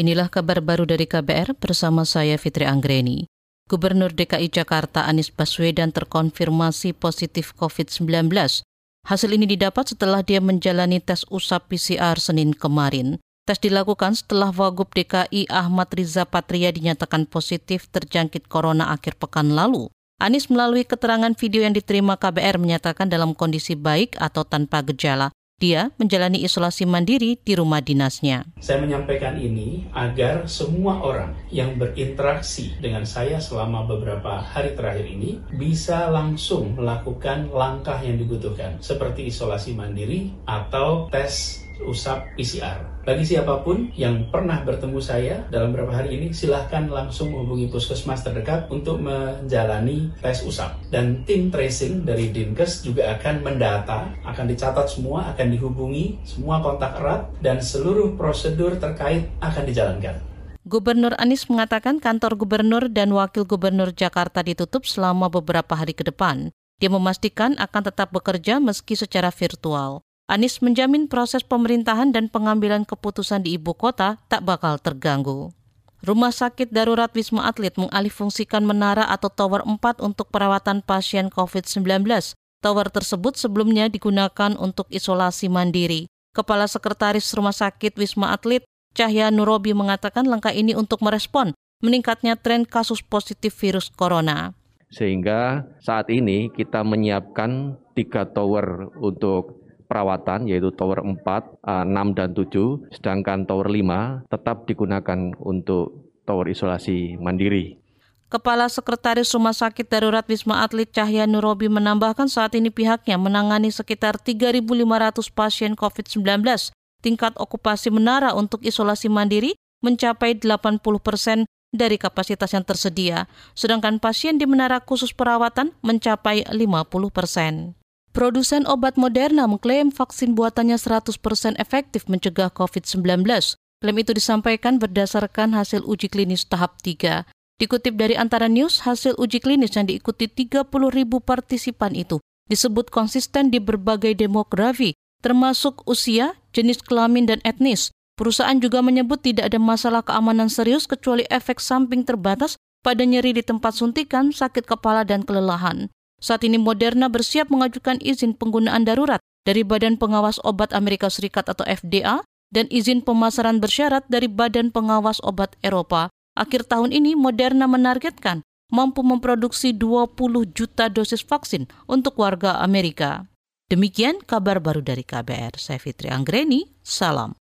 Inilah kabar baru dari KBR bersama saya Fitri Anggreni. Gubernur DKI Jakarta Anies Baswedan terkonfirmasi positif COVID-19. Hasil ini didapat setelah dia menjalani tes usap PCR Senin kemarin. Tes dilakukan setelah Wagub DKI Ahmad Riza Patria dinyatakan positif terjangkit corona akhir pekan lalu. Anies melalui keterangan video yang diterima KBR menyatakan dalam kondisi baik atau tanpa gejala. Dia menjalani isolasi mandiri di rumah dinasnya. Saya menyampaikan ini agar semua orang yang berinteraksi dengan saya selama beberapa hari terakhir ini bisa langsung melakukan langkah yang dibutuhkan, seperti isolasi mandiri atau tes usap PCR. Bagi siapa pun yang pernah bertemu saya dalam beberapa hari ini, silahkan langsung menghubungi puskesmas terdekat untuk menjalani tes usap. Dan tim tracing dari Dinkes juga akan mendata, akan dicatat semua, akan dihubungi semua kontak erat, dan seluruh prosedur terkait akan dijalankan. Gubernur Anies mengatakan kantor gubernur dan wakil gubernur Jakarta ditutup selama beberapa hari ke depan. Dia memastikan akan tetap bekerja meski secara virtual. Anies menjamin proses pemerintahan dan pengambilan keputusan di ibu kota tak bakal terganggu. Rumah sakit darurat Wisma Atlet mengalihfungsikan menara atau tower 4 untuk perawatan pasien COVID-19. Tower tersebut sebelumnya digunakan untuk isolasi mandiri. Kepala Sekretaris Rumah Sakit Wisma Atlet, Cahya Nurobi mengatakan langkah ini untuk merespon meningkatnya tren kasus positif virus corona. Sehingga saat ini kita menyiapkan tiga tower untuk perawatan yaitu tower 4, 6 dan 7, sedangkan tower 5 tetap digunakan untuk tower isolasi mandiri. Kepala Sekretaris Rumah Sakit Darurat Wisma Atlet Cahya Nurobi menambahkan saat ini pihaknya menangani sekitar 3.500 pasien COVID-19. Tingkat okupasi menara untuk isolasi mandiri mencapai 80 persen dari kapasitas yang tersedia, sedangkan pasien di menara khusus perawatan mencapai 50 persen. Produsen obat Moderna mengklaim vaksin buatannya 100% efektif mencegah COVID-19. Klaim itu disampaikan berdasarkan hasil uji klinis tahap 3. Dikutip dari Antara News, hasil uji klinis yang diikuti 30 ribu partisipan itu disebut konsisten di berbagai demografi, termasuk usia, jenis kelamin, dan etnis. Perusahaan juga menyebut tidak ada masalah keamanan serius kecuali efek samping terbatas pada nyeri di tempat suntikan, sakit kepala, dan kelelahan. Saat ini Moderna bersiap mengajukan izin penggunaan darurat dari Badan Pengawas Obat Amerika Serikat atau FDA dan izin pemasaran bersyarat dari Badan Pengawas Obat Eropa. Akhir tahun ini Moderna menargetkan mampu memproduksi 20 juta dosis vaksin untuk warga Amerika. Demikian kabar baru dari KBR. Saya Fitri Anggreni, salam.